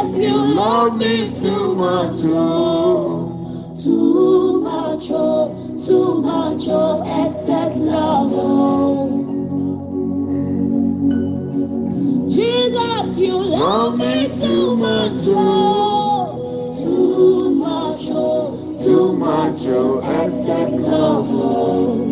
Jesus, you love me too much, oh, too much, oh, too much, oh, excess love, oh. Jesus, you love me too much, oh, too much, oh, too much, oh, excess love, oh.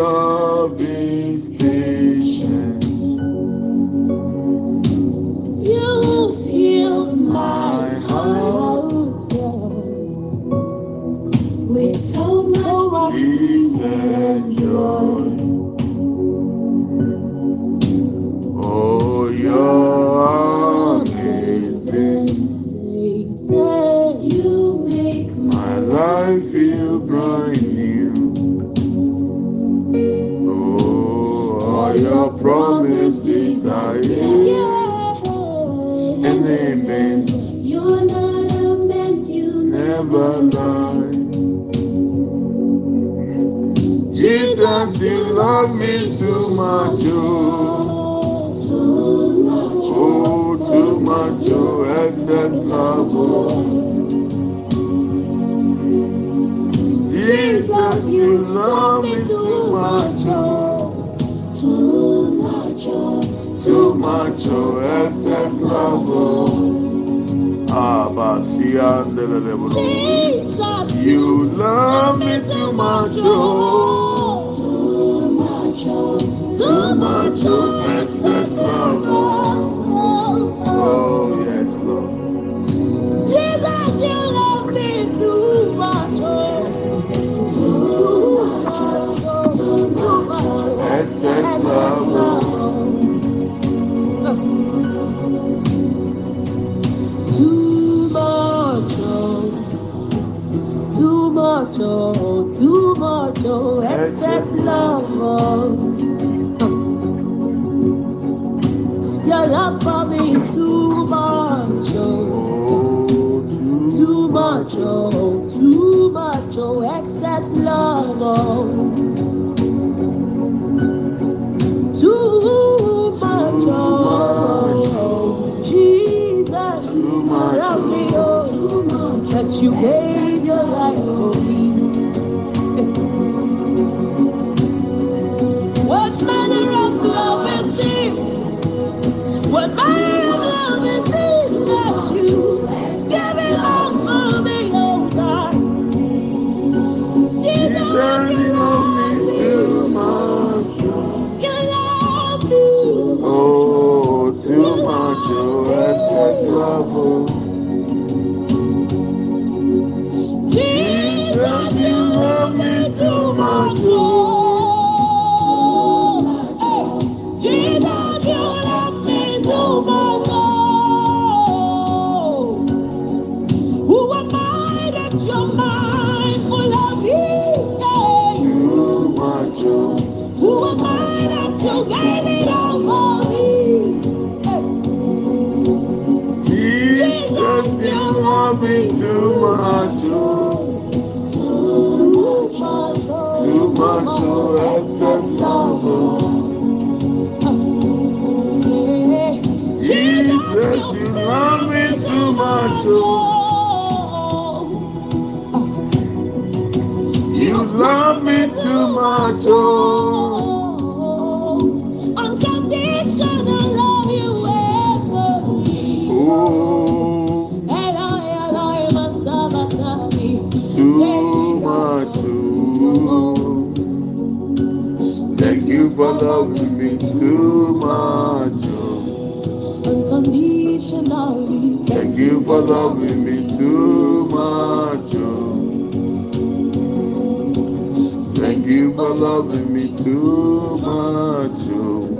Love Jesus, you love me too much. Oh, too much. oh too much. Oh, excess love. Oh. Jesus, you love me too much. Oh, Too much, oh, too much. Oh, excess love. Oh. You love me too much. Oh. Too much, oh, Too much of excess love. oh, Oh, yes, Lord. Jesus, you love me too much, oh, too much, oh, too much, oh, Excess love. Too much, oh, too much, oh, excess love. Oh. Your love for me too much, oh, Oh, too much, oh, too much, oh, excess love. Oh. Too much, oh, Jesus, Too love me, oh, oh, that you gave your life for What manner of love is this? What manner of love is this that you give it all for me, oh God? Jesus, Jesus, you you love me too much. you love me. Oh, too much. Oh, excess love. For loving me too much. Unconditionally. Thank you for loving me too much. Thank you for loving me too much, oh.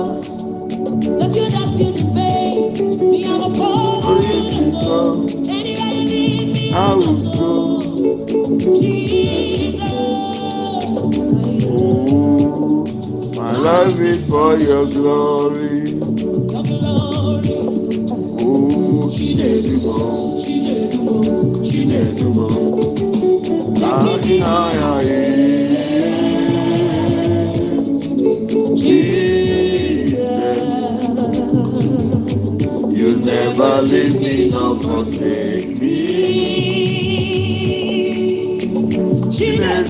I will go. Oh, my life is for your glory. Your glory. Oh, Chinedumo, Chinedumo, Chinedumo. Aye, aye, aye. Jesus, my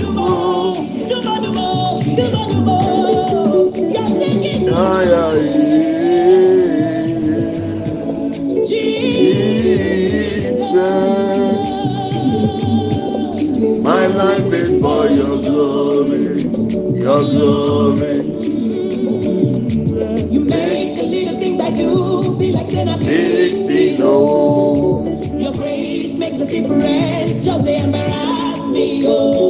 life is for your glory, your glory. You make the little things I do be like sin I Big thing, Your grace makes a difference, just they embarrass me. Oh,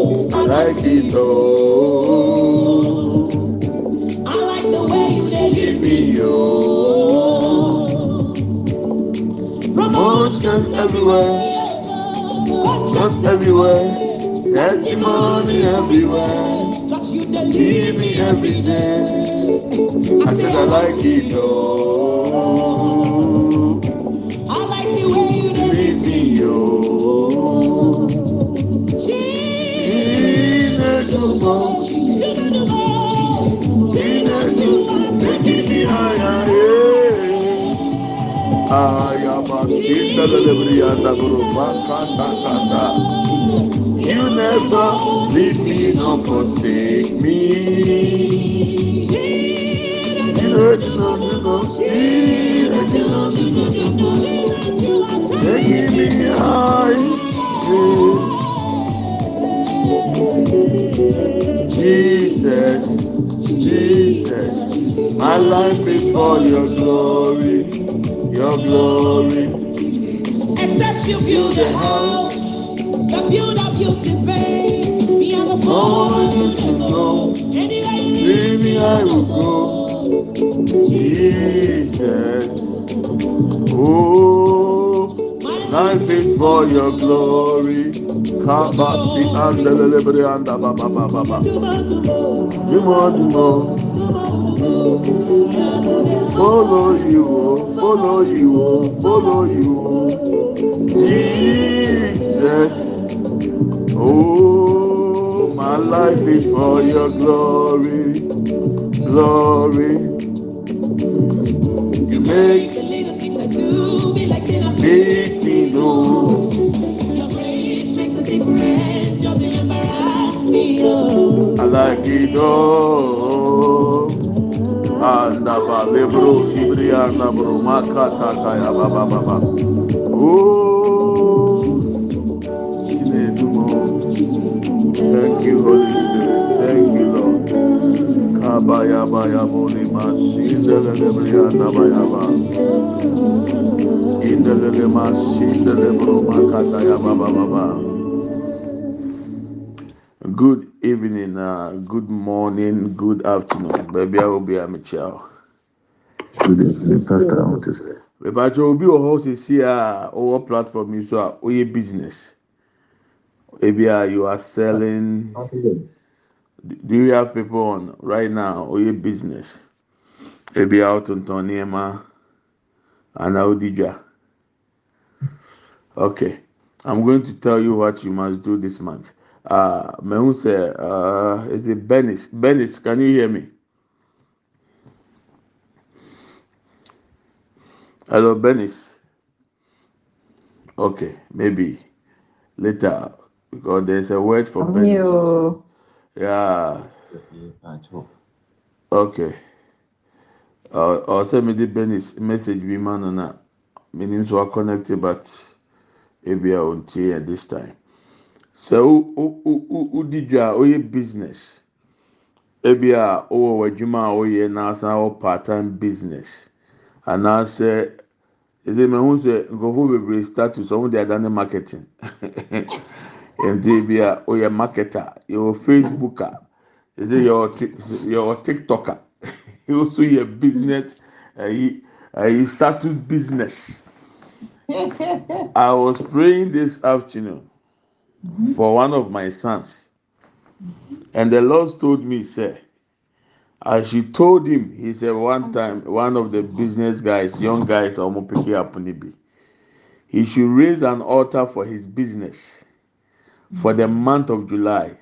like it, oh, I like the way you give lead me oh, promotion everywhere, not everywhere, everywhere. Touch you, they Leave me every day. I said I like it, oh, You never leave me nor forsake me. You know, you Jesus, Jesus, my life is for your glory, your glory. Except you build a house, the builder builds in vain. Me, I'm a fool. Anyway, me, I will go. Jesus, oh, my life is for your glory. Kabasi and the libre and the ba ba ba ba ba. Dimo. Follow you, oh, follow you, oh, follow you. oh. Jesus, oh, my life is for your glory, glory. You make Like. Anda ba lebro fibri anda bro makata kaya ba ba ba ba. Thank you, Holy Spirit. Thank you, Lord. Kabayaba Yabolima Sindelebria Nabayaba Indelema Sindelebro Makataya Baba Baba. Good evening, uh, good morning, good afternoon. Baby, I will be a Michelle. Good evening, Pastor. I want to say. Obi wɔ hɔ sisi a ɔwɔ platform yi so a ɔyɛ business. Maybe uh, you are selling. Do you have people on right now? Ɔyɛ business. Ebi a ɔtontɔn nneɛma ana ɔdi dwa. Okay, I'm going to tell you what you must do this month. Uh, Mehu sɛ, uh, is it Benis? Benis, can you hear me? Hello, Benis. Okay, maybe later because there's a word for Benis. You. Yeah. Okay. Uh, I'll send me the Benis message be man on that. Meaning so I connected, but maybe I won't hear this time. So, udi dwa oyɛ business. Ebi a ɔwɔ w'adwuma a ɔyɛ na asan wɔ part time business. Anaasɛ ɛdè mɛ ho sɛ nkurɔfoɔ bebree status ɔmo de adane marketing. Nti bi a ɔyɛ marketer, yɛwɔ Facebook a, ɛdè yɛwɔ yɛwɔ TikTok a, nso yɛ business ɛyi ɛyi status business. I was praying this afternoon. Mm-hmm. for one of my sons. Mm-hmm. And the Lord told me, say, as she told him, he said one mm-hmm. time, one of the business guys, young guys, almost picking up Nibi, he should raise an altar for his business for the month of July.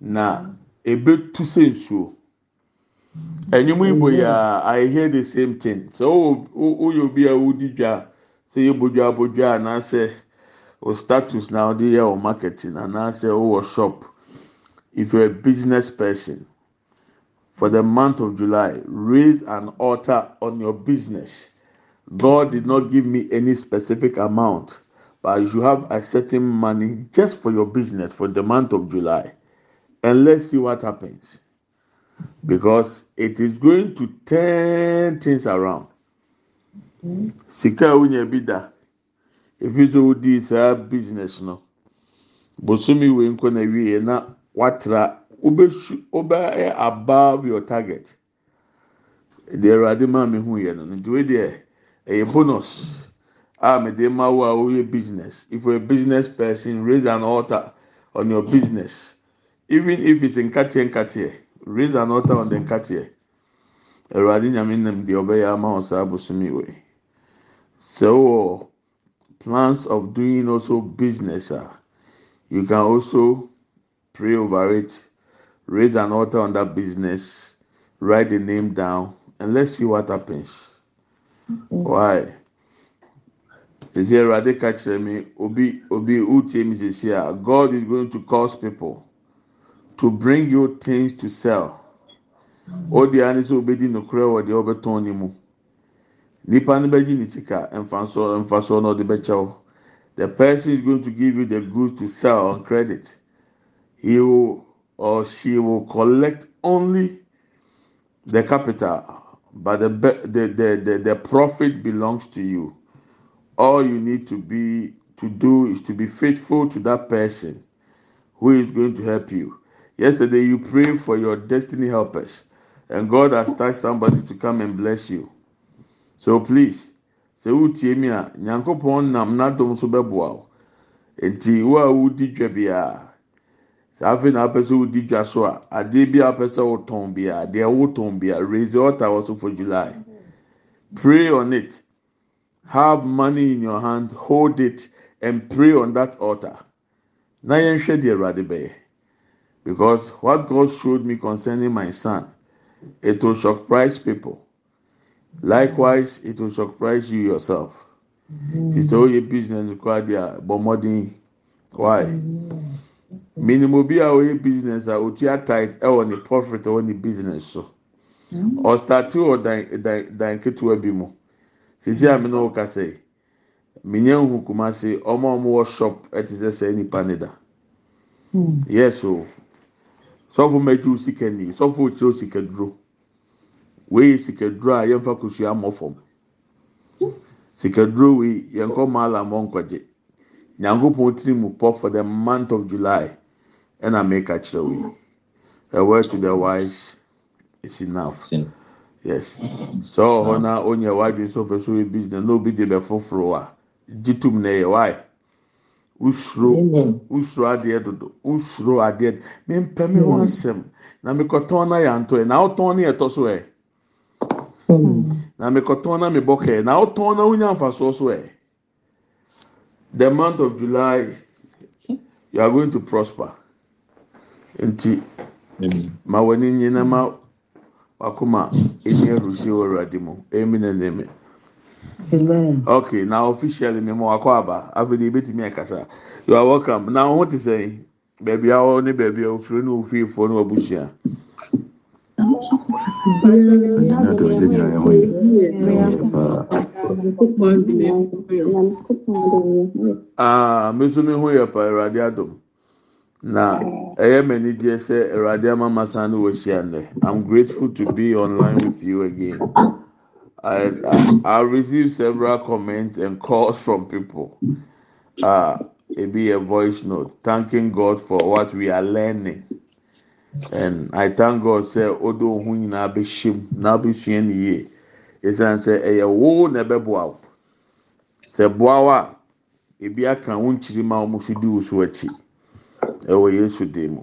Now, a bit too soon, so. And you I hear the same thing. So, oh, you'll be a woody jar, say, you boja boja, and I say, o status na ɔde yɛ o marketing anaasɛ ɔwɔ shop. If you're a business person for the month of July raise an altar on your business. God did not give me any specific amount but you have a certain money just for your business for the month of July. And let's see what happens. Because it is going to turn things around. Mm-hmm. Sika wunya bi da efi so wodi saa business no. Bosomi wei nkɔ na wie na watra wobɛsu wobɛyɛ above your target. Deɛ awurade maa mi hu yɛ no nti wei deɛ ɛyɛ bonus. A mɛde ma wo a wɔyɛ business. If you a business person raise an altar on your business. Even if it's nkateɛ nkateɛ raise an altar on the nkateɛ awurade nyame nam deɛ ɔbɛyɛ ama wɔn bosomi wei sɛ wɔ. Plans of doing also business. Uh, you can also pray over it, raise an altar on that business, write the name down, and let's see what happens. Why? Is here radical me? Obi Obi is here. God is going to cause people to bring you things to sell. All the animals obedi no kura wɔ deɛ ɔbɛtɔn ne mu. Nipa no bɛgye ne sika mfaso mfaso na ɔde bɛkyɛw the person is going to give you the goods to sell on credit. He will or she will collect only the capital but the the the the, the profit belongs to you. All you need to be to do is to be faithful to that person who is going to help you. Yesterday you prayed for your destiny helpers and god has touched somebody to come and bless you so please sɛ wotie mi a nyankopɔn nam n'adom so bɛboa o eti wo a wodi dwa biara saa afei na apɛ sɛ wodi dwa so a adeɛ bi a apɛ sɛ wotɔn biara adeɛ wotɔn biara raise the altar also for july. Pray on it. Have money in your hand hold it and pray on that altar. Na yɛn hwɛ deɛ awurade bɛyɛ. Because what God showed me concerning my son it will surprise people. Likewise it will surprise you yourself. Ti sɛ oyɛ business kora de a bɔ mmɔden why? Minimum bi a oyɛ business a otua tight ɛwɔ ne profit ɛwɔ ne business. So ɔstati wɔ dan dan dan ketewa bi mu. Sisi a mi na ɔka sɛ minya nhu kumase ɔmo a ɔmo wɔ shop ɛte sɛ sɛ nipa ne da yes o. Sɔfo mɛgye osika ni sɔfo okyerɛ osika duro. Wei sikaduro a yɛmfa kosua mmɔ fam. Sikaduro wei yɛn kɔ maala mmɔ nkɔgye nyankopɔn tiri mu pɔ for the month of july ɛna meka kyerɛ wei. A word to the wise is enough. Yes. Sɛ ɔhɔ na onye wadwi nso pɛ so yɛ business na obi de bɛ foforɔ a gye tum na yɛ wae usuro usuro adeɛ dodo usuro adeɛ. Mempɛ mi ho asɛm. Na mekɔtɔn na yɛ antɔ yɛ na ɔtɔn ne yɛ tɔ so ɛ na mekɔtɔn na mebɔ kɛɛ na ɔtɔn na wonya nfasoɔ so ɛ the month of july you are going to prosper. Nti ma w'ani nye na ma wakoma eni erusi wɔ awurade mu emi na neme okay na officially mi mo wakɔ aba afei ebetumi akasa you are welcome. Na ɔho te sɛn beebi a ɔwɔ ne beebi ofiri ne ofiri fo ne wabusua. Aa meso mi ho yɛ pa awurade adom. Na ɛyɛ m'ani gye sɛ awurade ama ma san ne wɔ hyia nnɛ. I'm grateful to be online with you again. I i, I received several comments and calls from people. Uh be a voice note. Thanking god for what we are learning and i thank god sɛ odo ohun nyinaa bɛ hyɛm na bɛ sua ne yie. Esan sɛ ɛyɛ wo na ɛbɛ boa wo. Sɛ boa wo a ebi aka wo nkyiri ma wɔn so di wo so akyi. Ɛwɔ yesu dim mu.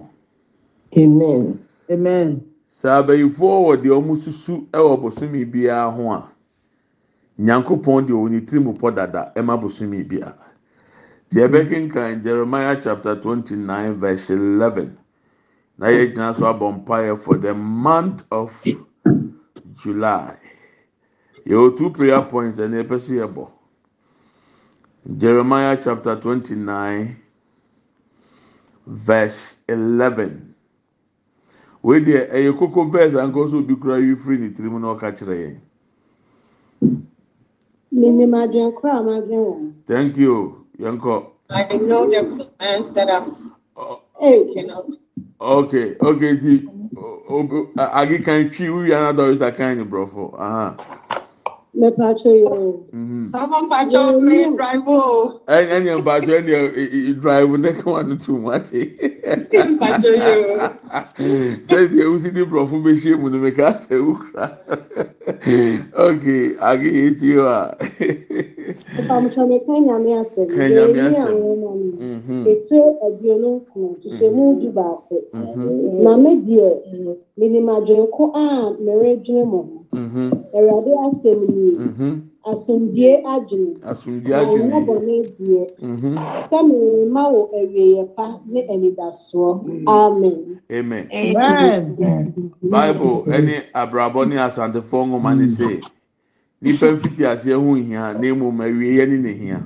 amen. Amen. sɛ abayifoɔ wɔ deɛ wɔn susu ɛwɔ bosomi biara ho a nyankopɔn deɛ wɔn tiri mu pɔ dada ɛma bosomi biara. Deɛ ɛbɛkenkan jeremiah chapter twenty nine verse eleven. Na yɛ gyina so abɔ mpaeɛ for the month of july yɛwɔ two prayer points ɛna yɛpɛ so yɛbɔ jeremiah chapter twenty nine verse eleven wei deɛ ɛyɛ koko verse anka so obi kura yi firi ne tirim na ɔka kyerɛ yɛn. Minim adwene koro a madwene wɔn. thank you yɛnkɔ. I know the plans that I'm Ee, thinking of. Okay okay ti agi kan twi wuyi anadɔ yi sa kan ni borɔfo. mepatwa yi o. Someone patch up me drive oh. ɛni ɛni mpatsɔ ɛni drive ne ka wa no tu mu ase. Patch you. sɛdeɛ ewusi ni borɔfo bɛ hyia mu no mi ka sɛ wukura. okay agi yi ti wa. Mpamtwa Ipamutɔmekpe nyamiasɛ bi eyi àwọn ọmọ mi. Etu aduonu nkron tutu emu du baako na me deɛ minim adwenko a mere dwene mo ho awurade asɛm nie asomdue adwene anyɛ bɔne deɛ sɛ merema wo awieyɛ pa ne anidasoɔ amen. amen. bible ɛne abrabɔ ne asantefoɔ nwoma ne se. Nipa mfiti aseɛ ho hia na emu ma awieɛ ne ne hia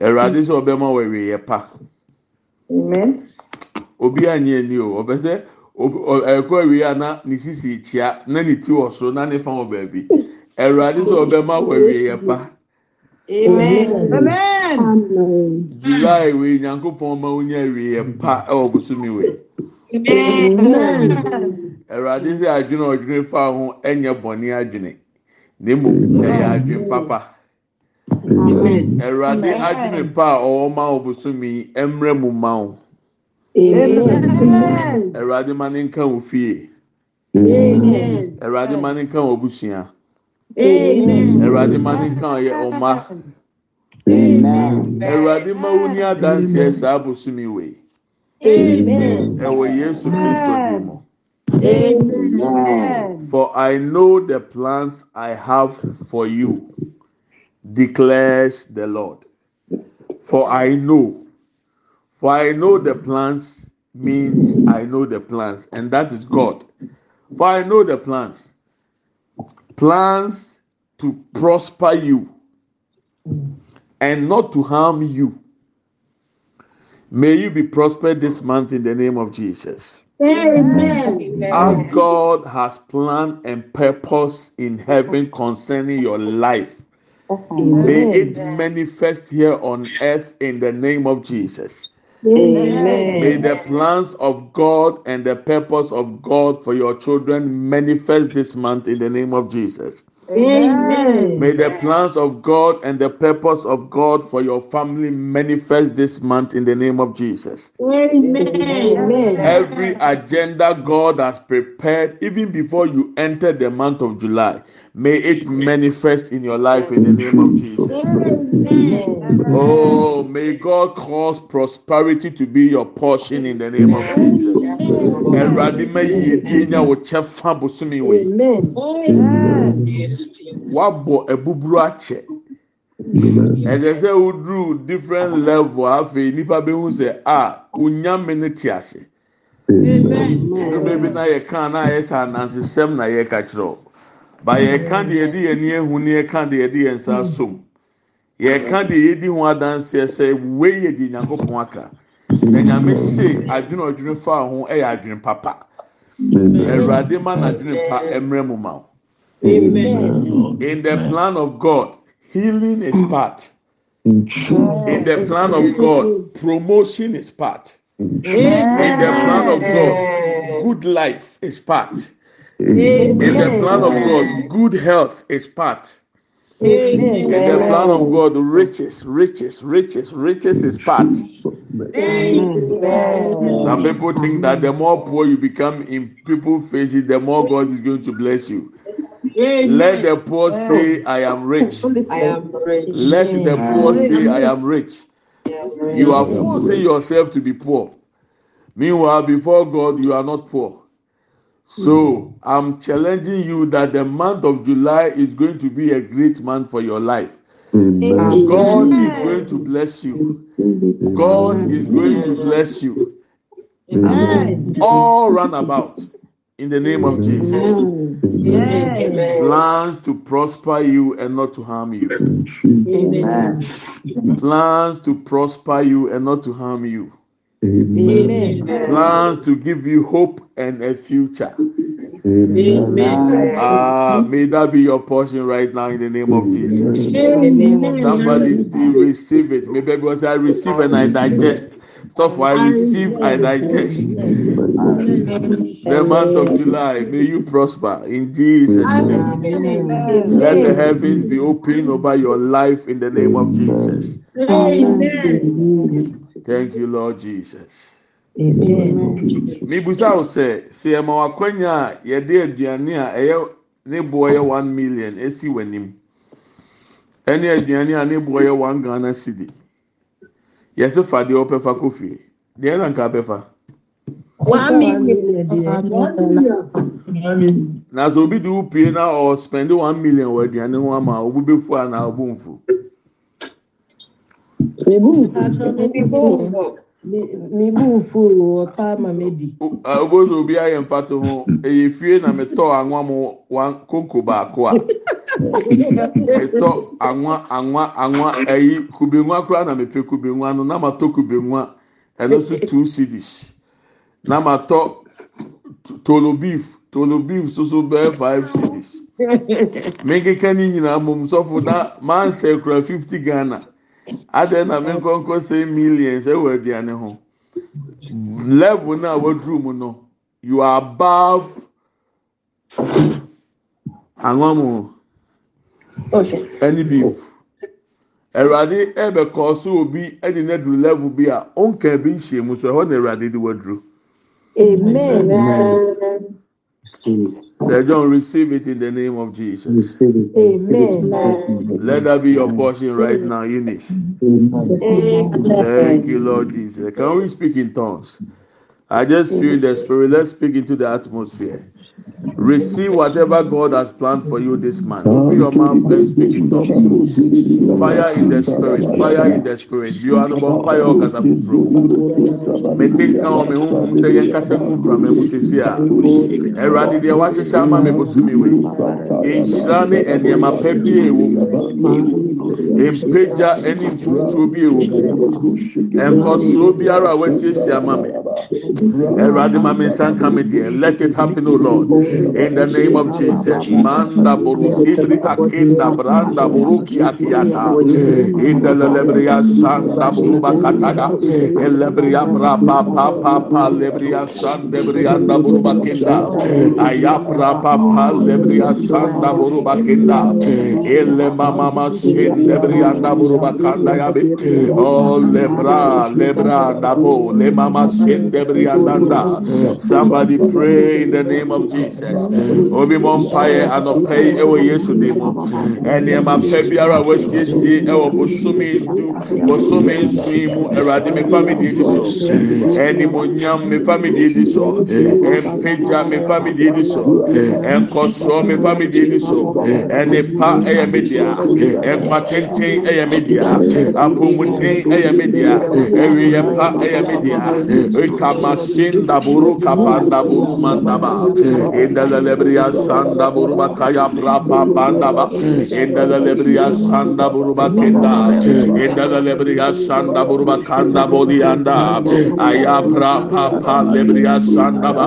awurade sɛ ɔbɛma wɔ awieɛ pa amen. obi anyi ani o ɔbɛ sɛ ɛkɔ awieɛ a na ne sisi kyia na ne ti wɔ so na ne fa wɔ baabi awurade sɛ ɔbɛma wɔ pa amen. amen. Amen. july wei nyankopɔn ma wonya awieɛ pa ɛwɔ bosomi wei amen. awurade sɛ adwene ɔdwene fa ho ɛnyɛ bɔne adwene na emu ɛyɛ adwene papa. Awurade adwene pa a ɔwɔ ma wo bosomi ɛmrɛ mu ma wo. Awurade ma ne nka wo fie. Awurade ma ne nka wo abusua. Awurade ma ne nka ɔyɛ ɔma. Awurade ma wo ni adanseɛ saa bosomi wei. Ɛwɔ Yesu Kristo din mu. Amen. For I know the plans I have for you, declares the Lord. For I know. For I know the plans means I know the plans, and that is God. For I know the plans. Plans to prosper you and not to harm you. May you be prospered this month in the name of Jesus. Amen. As God has planned and purpose in heaven concerning your life, may it manifest here on earth in the name of Jesus. May the plans of God and the purpose of God for your children manifest this month in the name of Jesus. May the plans of God and the purpose of God for your family manifest this month in the name of Jesus. Amen. Every agenda God has prepared, even before you enter the month of July, may it manifest in your life in the name of Jesus. Amen. Oh, may God cause prosperity to be your portion in the name of Jesus. Ẹ̀rọ̀adé mẹ́yìí wabɔ abuburo akyɛ ɛsɛ sɛ woduru different level afei nipa bi hu sɛ a onyame ne te ase ebi na yɛ kan na ayɛ sɛ anansesɛm na yɛ ka kyerɛw ba yɛ ka deɛ yɛde yɛn ni ehu ne yɛ ka deɛ yɛde yɛn nsa som yɛ ka deɛ yɛdi ho adanseɛ sɛ wei yɛ di nyankopɔn aka. Na nyame se adwene ɔdwene fa ho ɛyɛ adwene papa ɛwurade ma na adwene pa ɛmrɛ mu ma o. wo. In the plan of God, healing is part. In the plan of God, promotion is part. In the plan of God, good life is part. In the plan of God, good health is part. In the plan of God, riches, riches, riches, riches is part. Some people think that the more poor you become in people's faces, the more God is going to bless you. Let the poor say, I am rich. I am rich. Let the poor say, I am rich. You are forcing yourself to be poor. Meanwhile, before God, you are not poor. So I'm challenging you that the month of July is going to be a great month for your life. God is going to bless you. God is going to bless you. All run about in the name of Jesus. Plans to prosper you and not to harm you. Plans to prosper you and not to harm you. Plans to give you hope and a future. Ah, may that be your portion right now in the name of Jesus. Somebody receive it. Maybe because I receive and I digest. Stuff I receive, I digest. The month of July, may you prosper. In Jesus' name. Let the heavens be open over your life in the name of Jesus. Thank you, Lord Jesus. Mibusa wo sɛ sɛ ɛma wakwanya a yɛde aduane a ɛyɛ ne boɔ yɛ one million esi w'anim. Ɛne aduane a ne boɔ yɛ one ghana cedi. Yɛsɛ fa deɛ ɔpɛ fa kofi deɛ ɛna nka bɛfa na sɛ obi de wo pie na ɔ spend one million wɔ aduane ho ama obi bɛfu a na ɔbɔ nfu mibu furu ọpa ma medi. obodo obi ayɛ mfato ho. Ɛyɛ fie na metɔ anwa mu wan konko baako a. Metɔ anwa anwa anwa ɛyi kube nwa koraa na mepɛ kube nwa no na ma tɔ kube nwa ɛno nso two cedis na ma tɔ tolo beef tolo beef soso bɛyɛ five cedis menkeka ne nyinaa mom sɔfo na maa nsɛ kura fifty ghana adịghị na menkọnkọ say millions ɛwɔ aduane ho. Level na waduru mu no you are above. Anwamu ɛne beef? Awurade ɛbɛkɔ so obi ɛde ne duru level bi a onka bi nhyia mu so ɛhɔ na awurade de waduru Sir John, receive it in the name of Jesus. Receive it. Receive it in Jesus' name. Let that be your portion right now, Eunice. Thank you, Lord Jesus. Can we speak in tongues? I just feel the spirit. Let's speak into the atmosphere. Receive whatever God has planned for you this month. Open your mouth and speak in tongues. Fire in the spirit. Fire in the spirit. You are the bonfire of Kasafufro. Mete nka wɔn ho hum sɛ yɛn kasa mu nfura mɛ mu sisi a. Ɛwurade deɛ wahyehyɛ ama mi bosomi wei. Nhyira ne nneɛma pɛ bi a ɛwɔ mu. Mpagya ne mpuntuo bi a ɛwɔ mu. Nkɔsoro biara a wasiesie ama mi. Ɛwurade ma mi nsa nka mi deɛ. Let it happen, O Lord. Lord. In the name of Jesus. Manda buru sibri akinda branda buru kiatiata. In the lebria sanda buru bakataya. Elebria braba papa pa lebria sanda brianda buru bakinda. Ayapra papa lebria sanda buru bakinda. Ele mama masinde brianda buru bakanda yabi. Oh lebra lebra nabo le mama sinde brianda. Somebody pray in the name of Jesus. Mm. Obi mo mpaeɛ anɔpɛ yi ɛwɔ Yesu di mu. Ɛnneɛma pɛ biara a wɔasiesie ɛwɔ bosome du bosome nsui mu Awurade mi fa mi di so. Mm. Ɛnimonyam mi fa mi di edi so. Mm. Mpagya mi fa mi di edi so. Nkɔsoɔ mi fa mi di so. Ɛnipa ɛyɛ mi dia. Nkwa tenten ɛyɛ mi dia. Apɔmuden ɛyɛ mi dia. Ɛwiyɛ pa ɛyɛ mi dia. Ekamashinda buru kapanda buru mandaba. in the lebria sanda buruba kaya brapa banda ba. İn the lebria sanda buruba kenda. İn the lebria sanda buruba kanda bolianda. Aya brapa pa lebria sanda ba.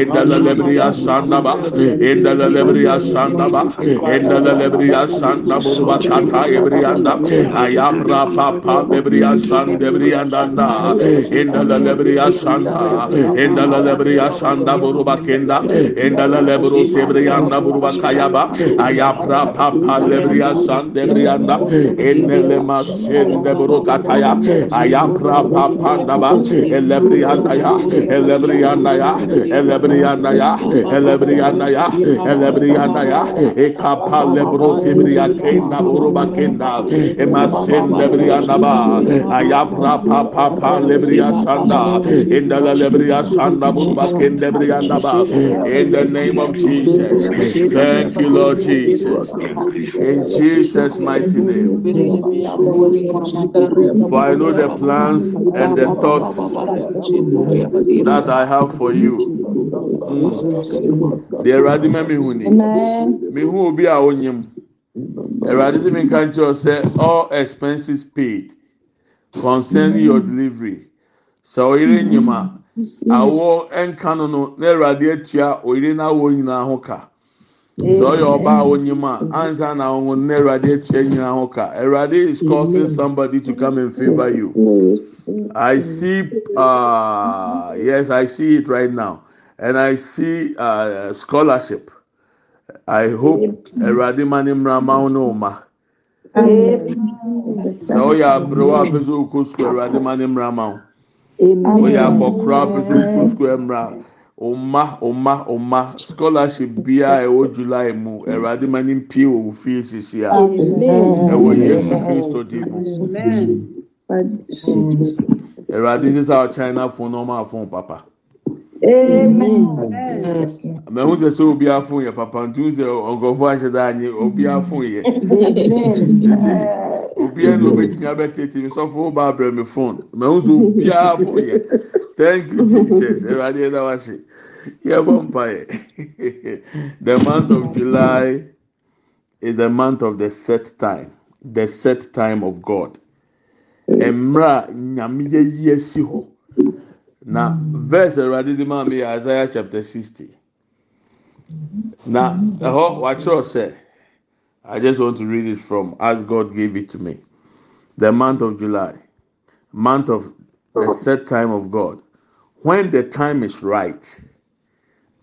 İn the lebria sanda ba. İn the lebria sanda ba. İn the lebria sanda buruba kata ebrianda. Aya brapa pa lebria sanda ebrianda in the lebria sanda. İn the lebria sanda buruba kenda endala lebro sebriyanda burba kayaba. ayapra papa lebriya san debriyanda ennele masen debro kataya. Ayapra papa daba elebriyanda ya elebriyanda ya elebriyanda ya elebriyanda ya elebriyanda ya ekapa lebro sebriya kenda burba kenda. Emasen debriyanda ba ayapra papa lebriya sanda endala lebriya sanda burba kenda debriyanda ba In the name of Jesus. Thank you, Lord Jesus. In Jesus' mighty name. For I know the plans and the thoughts that I have for you. Mm. The Eradi me hu ni. Me hu obi a onyim. Eradi sɛ mi nka nkyɛn sɛ all expenses paid concerning your delivery. Sɛ ɔyere nyim a, awɔ nka no no na Eradi atua ɔyere n'awɔ nyinaa ho ka. Sɛ ɔyɛ ɔbaa a onyim a, ansa na ɔmo na Eradi atua nyinaa ho ka. Eradi is causing somebody to come and favour you. I see, uh, yes, I see it right now. And I see uh, scholarship. I hope Eradi Mani Mrama Onoma. Sɛ ɔyɛ aberewa a pɛ sɛ ɔkɔ sukuu Eradi Mani Mrama. Ɔyɛ akɔkora a oyɛ akɔkora apɛsɛ sukuu sukuu ɛmra ɔma ɔma ɔma scholarship biara ɛwɔ july mu ɛwurade ma ne mpie wɔ ofie sisi a. Ɛwɔ yesu kristo di mu ɛwurade sisan ɔkyɛn na fon na ɔma afon papa. Mɛhu sɛ sɛ obi afo yɛ papa ntu sɛ ɔnkɔfo ahyɛ dɛ anyi obi afo yɛ obi ɛna obetumi abɛtete mi sɔfo ɔba abirɛ mi phone mɛhu sɛ obi afo yɛ thank you jesus. Ɛwurade ɛda wase yɛ bɔ mpa yɛ the month of july is the month of the set time the set time of god. Mmerɛ a nyame yɛ yi esi hɔ. Na mm. verse awurade di maa mi yɛ isaiah chapter sixty. Na ɛhɔ wakyerɛw sɛ i just want to read it from as god gave it to me. The month of july month of the set time of god. When the time is right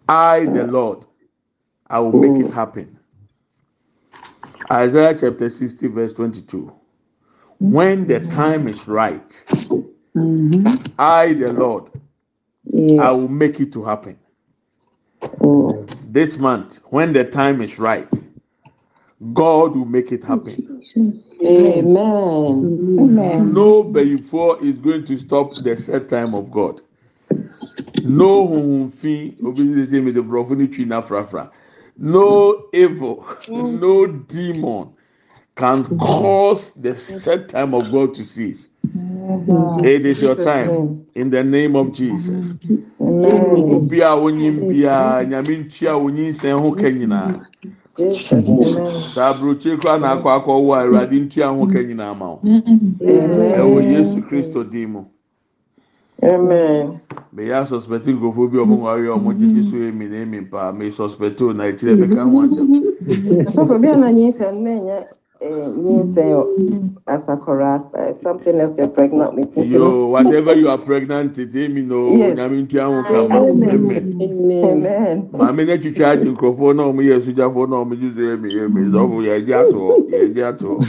i the lord i will make it mm. happen. Isaiah chapter sixty verse twenty-two. When the mm-hmm. time is right. Mm-hmm. I, the Lord, I will make it to happen. This month, when the time is right, God will make it happen. Amen. Amen. No before is going to stop the set time of God. No humfi obi say me the brofuni twi frafra. No evil, no demon can cause the set time of God to cease. It is your time in the name of Jesus. Obi a bia nyame ntua wonyin sɛn ho ka nyinaa. Saa aburokye kora na akɔ akɔ wɔ a Awurade ntua ho ka nyinaa ma wo. Ɛwɔ Yesu Kristo mu. Amen. meyɛ suspect nkurɔfoɔ bi a ɔmo nware a ɔmo gyegye so emi na emi paa me suspect o na ekyirɛ meka ho asɛm Asɔfo bi a na nyinsɛn na ɛnyɛ eh, nyinsɛn o asakora eh, something else you're pregnant with. nti no- yo whatever you are pregnant it emi no Yes. nyame ntua ho kama amen Amen. maame ne twitwa agye nkurɔfoɔ na ɔmo yɛ sogyafoɔ na ɔmo gye so emi emi sɔfo yɛ gye ato hɔ yɛ gye ato hɔ.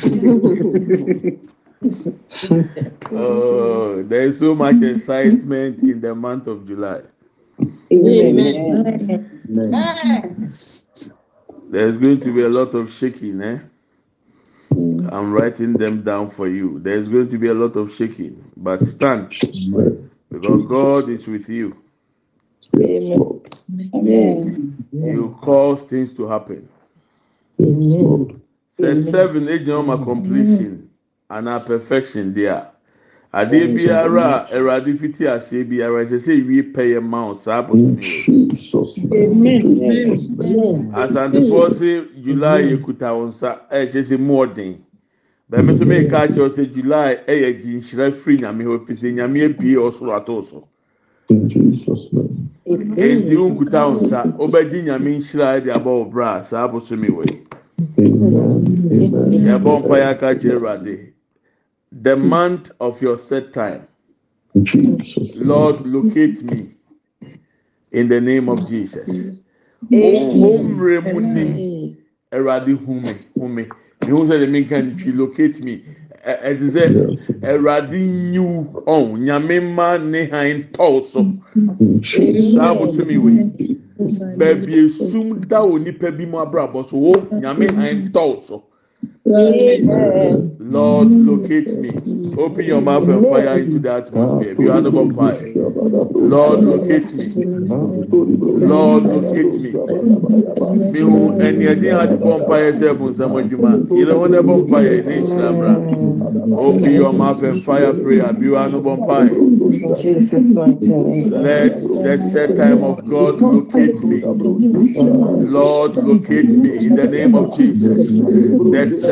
Oh, there is so much excitement in the month of July. Amen. There's going to be a lot of shaking, eh? I'm writing them down for you. There's going to be a lot of shaking, but stand because God is with you. Amen. You cause things to happen. Amen. Say seven, age my completion and our perfection there. Ade biara a Awurade fiti aseɛ biara. Ɛsɛ sɛ ewie pɛyɛ ma o. Saa. Asantefoɔ sɛ July ekuta wɔn nsa. Ɛkyɛ sɛ mu ɔden. Bɛmi nso mi ka kyerɛ sɛ July ɛyɛ gyi nhyira firi nyame hɔ fi sɛ nyame abie ɔsoro ato so. Enti nkuta wɔn nsa. Ɔbɛgye nyame nhyira ɛde abɔ wɔ bra. Saa abosom yi wɔ yi. Yɛbɔ mpa yɛ aka kyerɛ Awurade. The month of your set time. Lord, locate me in the name of Jesus. Omre mu ni Awurade hu me hu me. Mihu sɛ ɛmi nka ni twi locate me. Ɛ ɛti sɛ Awurade nyiw ɔn nyame mma ne han tɔw so. Saa abosomi wei. Baabi esum da wɔ nipa bi mu abrabɔ so wo nyame Lord, locate me. Open your mouth and fire into the atmosphere. Be honorable fire. Lord, locate me. Lord, locate me. Mihu ẹni ẹni adi bọ mpa yẹ sẹ ẹbùn nsàmú ẹdwuma. Yìí wọn ẹbọ mpa yẹ ẹni. Open your mouth and fire prayer. Be honorable fire. In Jesus' mighty. Let the set time of God locate me. Lord, locate me in the name of Jesus. The set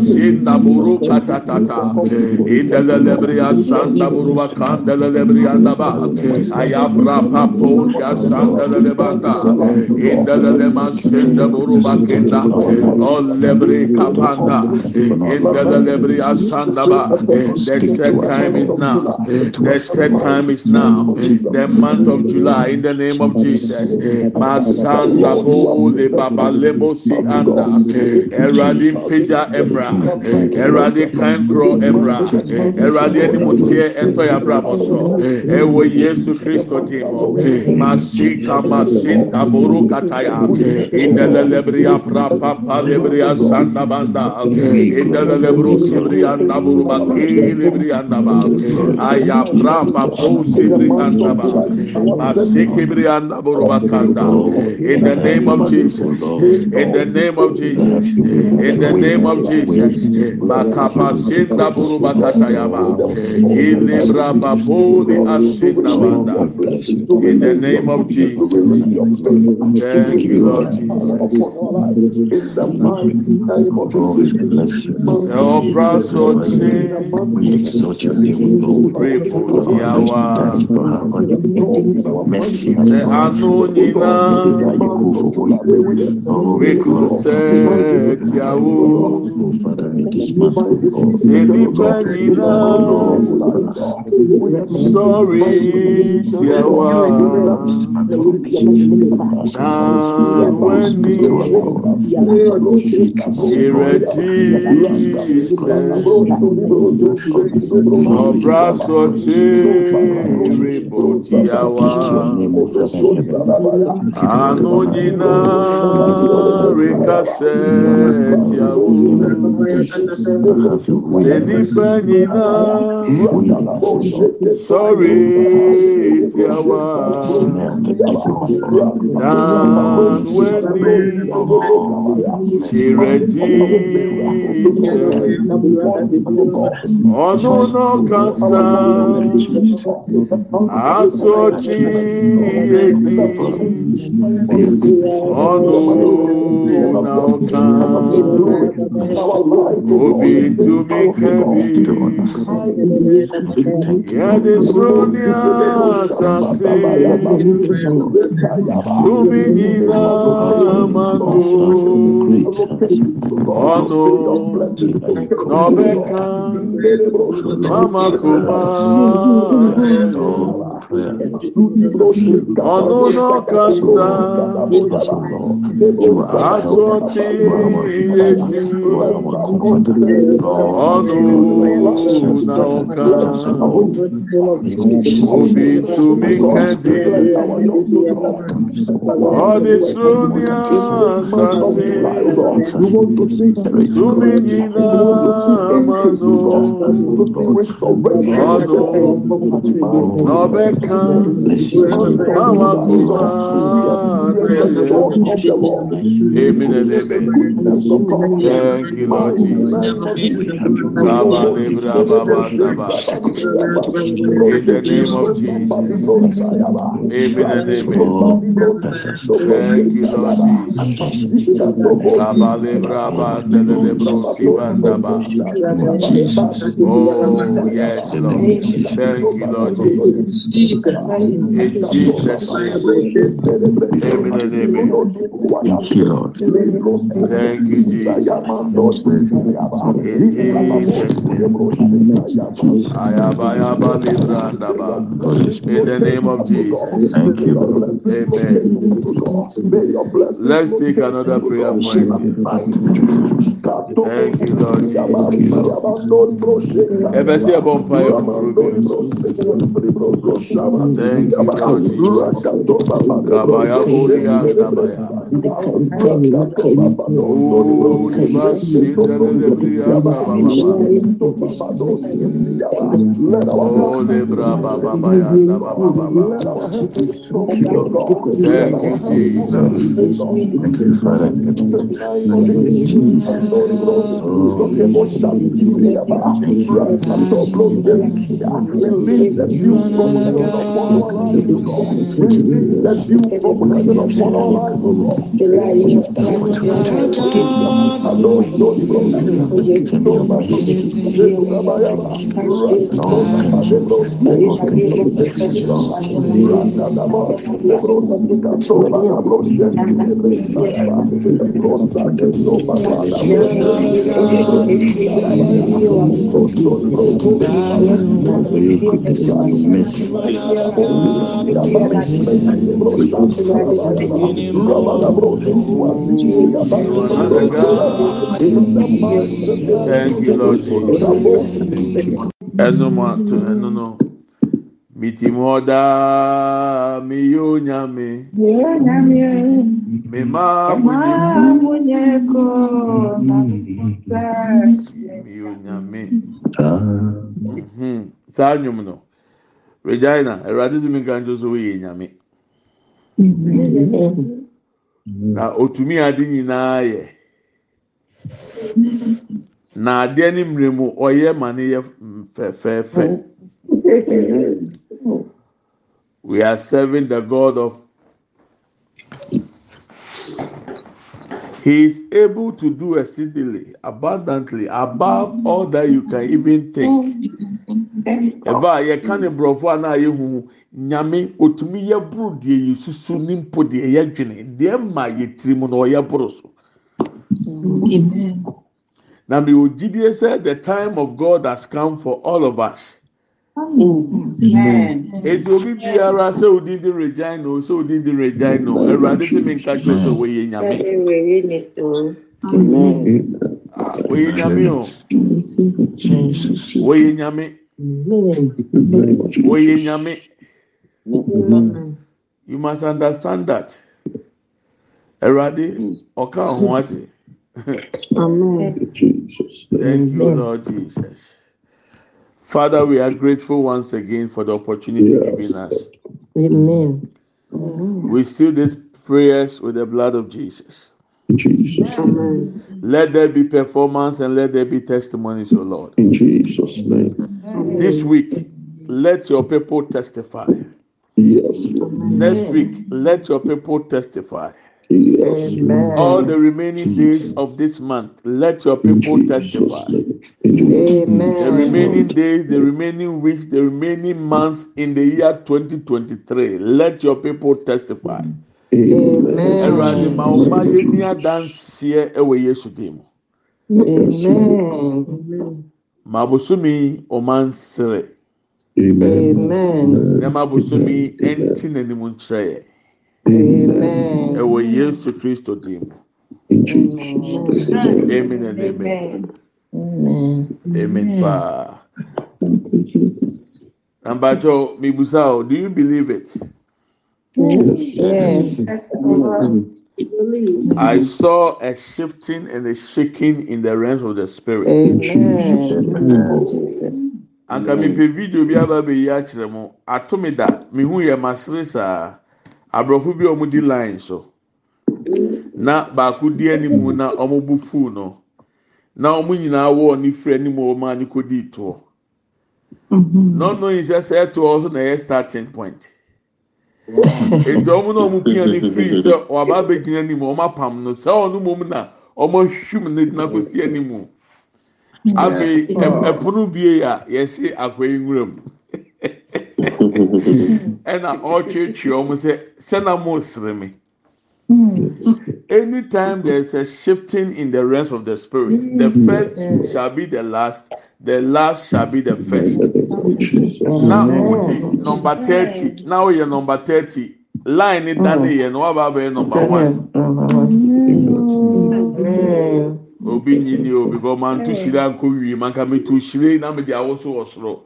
sinda buru katatata. Indele lebria sanda buru bakandele lebria ndaba. Ayabra papo ya sanda lebanda. Indele lema senda buru bakenda. O kapanda. Indele lebria sanda ba. The set time is now. The set time is now. The month of July in the name of Jesus. Masanda bole baba lebo si anda. Eradi peja emra. Eradi kankro emra. Eradi animutie ento ya brabo so. Ewo Yesu Kristo timo. Masika masinda buru kataya. Indele lebria fra papa lebria sanda banda. Indele lebru sibria anda buru baki lebria anda ba. Aya pra papo sibria anda ba. Masiki bria anda buru bakanda. In the name of Jesus. In the name of Jesus. In the name of Jesus. Bakapa Senda Buruba Katayaba, Ilibra Baboli Asenda Banda. In the name of Jesus. Thank you, Lord Jesus. Your brasso Reputiawa. Se anonina. Reconcept Yahoo. Sɔre tiawa na wani ìrètí sẹ ọbra so kye repotiawa ano nyinaa down when she registered. Ọdún náà kan sàn, aṣojú èdè. Ọdún náà kan, òbí tumi kẹ́bi. Yẹ́dí sọ́ni àṣàṣe. to be Mando, Ono, Nobeka, Mama Kuma, Ọdúnú kasa asọ̀tì etí ọdún náà kasa obi tumi kẹ́dí ọdísúnyà sasi tumi nyina mánú ọdún náà bẹ́ẹ̀. Amen and amen thank you lord jesus in the name of jesus amen and amen thank you lord jesus oh yes lord thank you lord jesus Jesus. In Jesus' Thank you, Lord. Thank you, Jesus. In Jesus' name. In the name of Jesus. Thank you, Lord. Amen. Let's take another prayer point. Thank you, Lord. Ever see a bonfire of fruit? Thank you lord jesus. Kabaya bóyá kabaya ooo lè bra bàbà bàyà bàbà bàbà thank you jesus. Thank you, Lord Jesus. Ẹ̀sùnmọ̀ tó ẹnu náà. Mìtìmọ̀ ọ̀dà mi yóò yàn mí. Yóò yàn mí. Mi máa mú yẹ kó máa mú sáà. Mi yóò yàn mí. Sáà nyùmù náà. Regina, Ẹ̀rọ̀adé tí mi ka nso so wọ́n yẹ nyame. Na otumi ade nyinaa yẹ. Na adeɛ ne mmerɛ mu ɔyɛ ma ne yɛ fɛfɛɛfɛ. We are serving the God of. He is able to do exceedingly, abundantly, above all that you can even think. Ɛba a yɛka ne borɔfo a na ayɛ nyame otumi yɛ boro deɛ yɛ susu ne mpo deɛ yɛ dwene deɛ ma yɛ tiri mu na ɔyɛ boro so. Na mi ò gyidie sɛ the time of God has come for all of us. Ètò obi biara sɛ odi di regina o sɛ odi di regina o Ẹ̀rọ̀adé sẹ́ mi nka kyerɛ sɛ wɔyɛ nyame. Ah, Wɔyɛ nyame o. Wɔyɛ nyame. Wɔyɛ nyame. You must understand that. Ẹ̀rọ̀adé ọ̀ka ọ̀hún hmm. àti. Amen. Thank you, Lord Jesus. Father, we are grateful once again for the opportunity Yes. given us. Amen. We seal these prayers with the blood of Jesus. Jesus. Amen. Let there be performance and let there be testimonies, O Lord. In Jesus' name. This week, let your people testify. Yes. Next week, let your people testify. Yes. Amen. All the remaining days of this month, let your people Jesus' testify. name. In Jesus' name. The remaining days, the remaining weeks, the remaining months in the year 2023, let your people testify. awurade ma wo ma yɛ ni adanseɛ ɛwɔ yesu dim ma abosomi ɔmansere. Na ma abosomi ɛnti n'anim nkyerɛ yɛ ɛwɔ yesu kristo amen. amen amen. Yes. I saw a shifting and a shaking in the realms of the spirit. Amen. Anka mepɛ video bi aba abɛyi akyerɛ mu ato me da mehu yɛ masere saa. Aborɔfo bi a wɔn di line so. Na baako di anim na wɔn bu full no. Na wɔn nyinaa wɔ ne firi anim a wɔn a ne kɔ di toɔ not knowing sɛ sɛ ɛtoɔ so na ɛyɛ starting point ètò ọmọ náà ọmọ pinya ní firi sẹ ọba abẹgyina ẹni mu ọmọ apam no sẹ ọno mu na ọmọ hwim ne dina kò si ẹni mu. Afei ẹpono bie a yẹsi akwai nwura mu. Ẹna ọtwetwe ọmọ sẹ sẹ na mo sere anytime there is a shifting in the realms of the spirit the first shall be the last the last shall be the first. Wodi number thirty. Na oyɛ number thirty. Line ni dan ne yɛ no waba abɛyɛ number one. Amen. obi nyini o because man to shire anko wie man ka me to shire na me de awoso wɔ soro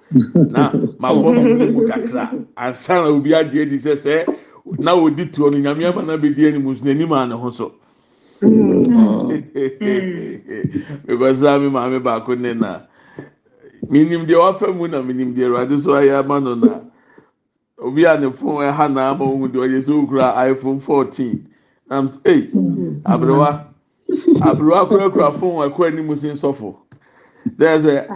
na ma bɔ me mu kakra. Ansa na obi agye di sɛ sɛ na odi tuo no nyame ama na be di anim so n'anim a ne ho so. Because saa mi maame baako ne na. Minim deɛ wafa mu na minim deɛ awurade so ayɛ ama no na obi a ne phone ɛha na ama ohun deɛ ɔyɛ so okura iphone fourteen. Na m sɛ ee aberewa aberewa kurakura phone ɛkɔ anim si nsɔfo. Dɛ sɛ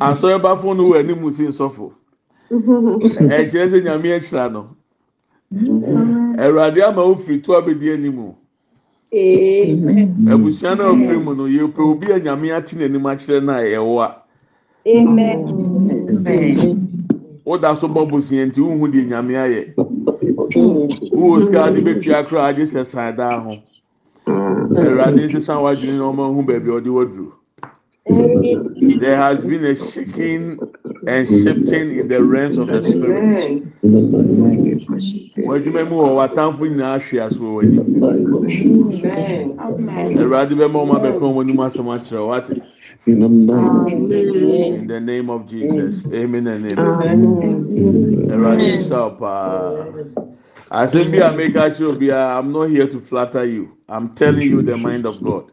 asɔrɔba phone no wɔ anim si nsɔfo. Ɛkyerɛ sɛ nyame ahyira no. Awurade ama ofiri to abɛdi anim abusua na ofiri mu no yɛpɛ obi a nyame ate n'anim akyerɛ no a ɛwɔ a. Amen. woda so bɔ bosia nti wohu deɛ nyame ayɛ. Wowɔ sika de bɛtua koraa agye sɛ san daa ho. Awurade nsesa w'adwene na ɔma hu baabi ɔde waduru there has been a shaking and shifting in the realms of the spirit w'adwuma mu wɔ w'atamfo nyinaa ahwe ase wɔ w'anim awurade bɛma ɔma bɛka wɔn anim asɛm akyerɛ wo wate In the name in the name of jesus amen and amen. Awurade nhyira wo paa. Asɛm bi a meka kyerɛ obiara, I'm not here to flatter you. I'm telling you the mind of God.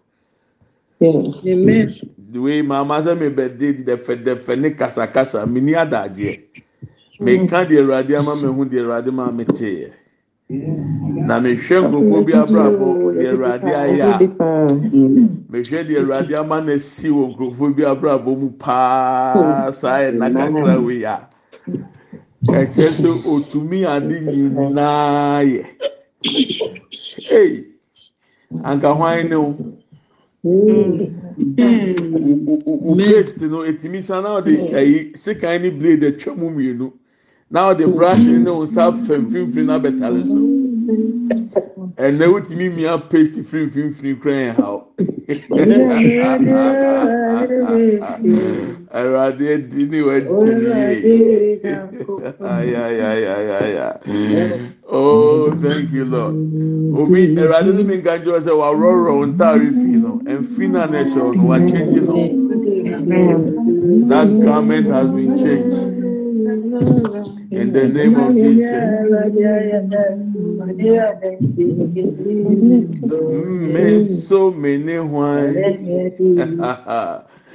Yes. Amen. wei maama sɛ mebɛde dɛfɛdɛfɛ ne kasakasa mini adagyeɛ. Meka deɛ awurade ama mehu deɛ awurade ma meteeɛ na mehwɛ nkurɔfoɔ bi abrabɔ deɛ awurade ayɛ a mehwɛ deɛ awurade ama no asi wɔ nkurɔfoɔ bi abrabɔ mu paa. Saa ɛna kakra wei a ɛkyerɛ sɛ otumi ade nyinaa yɛ. Ei anka hwan ne wo? wo mm. paste no ɛtumi sa na ɔde mm. ayi sekan ne blade atwa mu mmienu. Na ɔde brush ne ne nsa fam mfimfini na abɛtare so. Ɛnna wotumi mia paste firi mfimfini kura yɛn ha awurade adi ne wa di ne yie ayayayaya. Oh, mm-hmm. thank you, Lord. Obi, Erade ni mi n kanjo ẹsẹ wa rọrọ ohun tá fi nà, and fina na ẹsẹ ọ̀nà wa change nà. That garment has been changed. In the name of Jesus. Mm, so many hwan.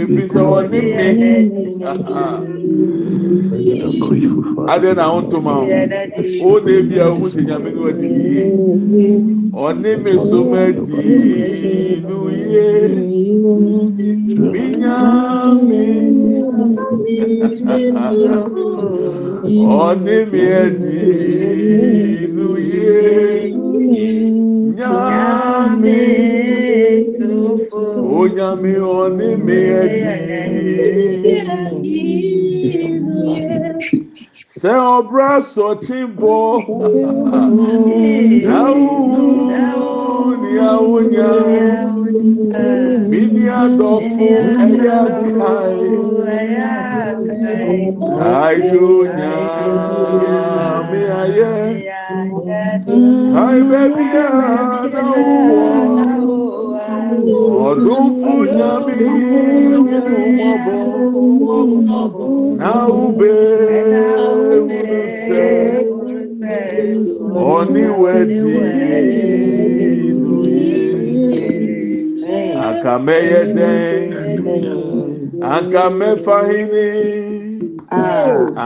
ɛfiri sɛ wɔne me. Adeɛ na wontoma ho wo? Na bia wohu sɛ nyame no adiyie ɔne me so ma adii no yie menyame ɔne me adii no yie nyame onyame ɔne me adi. Sɛ ɔbra sɔkyebɔ nawowu nea wonya mini adɔfo ɛyɛ kae kaeyo nyame ayɛ. Kae baabiaa na wowɔ ọdúnfún nyàmí nínú mọ́bọ náà ube wúlùsẹ oníwẹ̀dì inú yìí àkàmẹ́yẹdẹ́ àkàmẹ́fahínì.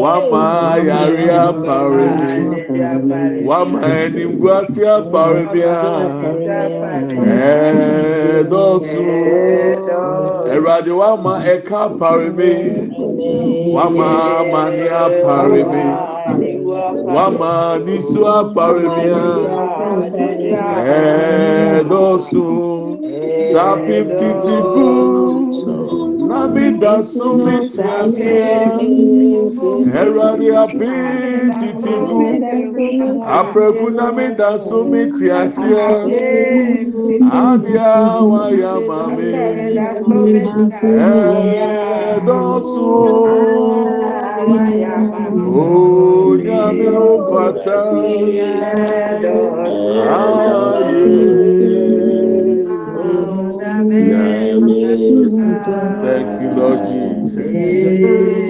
wama yare apare mi. Wama enimguasi apare mi a. Eh, Ẹẹdọsù ẹwurade wama ẹka apare mi. Wama amani apare mi. Wama nisu apare mi a. Eh, Ẹẹdọsù sapim titi gùn. Gu aprẹku nami dasumi tiase adia waya mami. Ẹdọsun onyami ofata aye. Thank you, Lord Jesus.